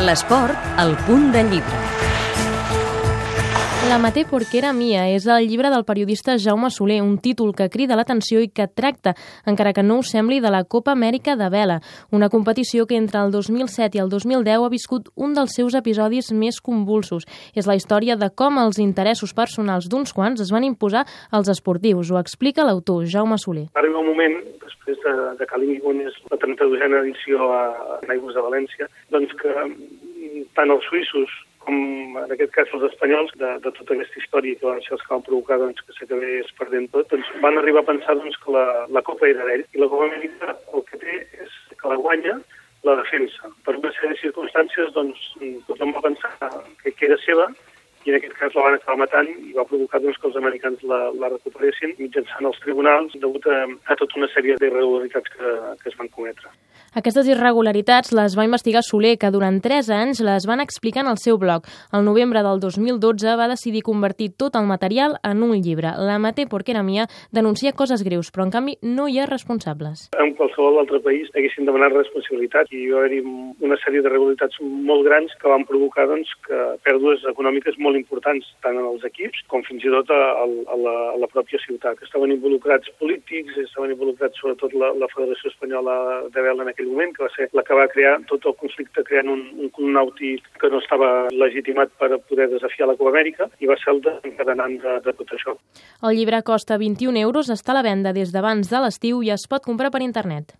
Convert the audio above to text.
L'esport, al punt de llibre. La maté porque era mia és el llibre del periodista Jaume Soler, un títol que crida l'atenció i que tracta, encara que no us sembli, de la Copa Amèrica de Vela, una competició que entre el 2007 i el 2010 ha viscut un dels seus episodis més convulsos. És la història de com els interessos personals d'uns quants es van imposar als esportius. Ho explica l'autor, Jaume Soler. Arriba un moment, després de, de l'Inguin és la 32a edició a, a Aigües de València, doncs que mm, tant els suïssos com en aquest cas els espanyols, de, de tota aquesta història que van ser els que van provocar doncs, que s'acabés perdent tot, doncs van arribar a pensar doncs, que la, la Copa era d'ell. I la Copa Amèrica el que té és que la guanya la defensa. Per una sèrie de circumstàncies, doncs, tothom va pensar que, que era seva i en aquest cas la van acabar matant i va provocar doncs, que els americans la, la recuperessin mitjançant els tribunals degut a, a tota una sèrie d'irregularitats que, que es van cometre. Aquestes irregularitats les va investigar Soler, que durant 3 anys les van explicar en el seu blog. El novembre del 2012 va decidir convertir tot el material en un llibre. La Maté era Mia denuncia coses greus, però en canvi no hi ha responsables. En qualsevol altre país haguessin demanat responsabilitat i hi va haver una sèrie d'irregularitats molt grans que van provocar doncs, que pèrdues econòmiques molt importants, tant en els equips com fins i tot a, a, la, a la pròpia ciutat. Estaven involucrats polítics, estaven involucrats sobretot la, la Federació Espanyola de Vela en aquell moment, que va ser la que va crear tot el conflicte creant un, un nàutic que no estava legitimat per poder desafiar la Copa Amèrica i va ser el desencadenant de, de tot això. El llibre costa 21 euros, està a la venda des d'abans de l'estiu i es pot comprar per internet.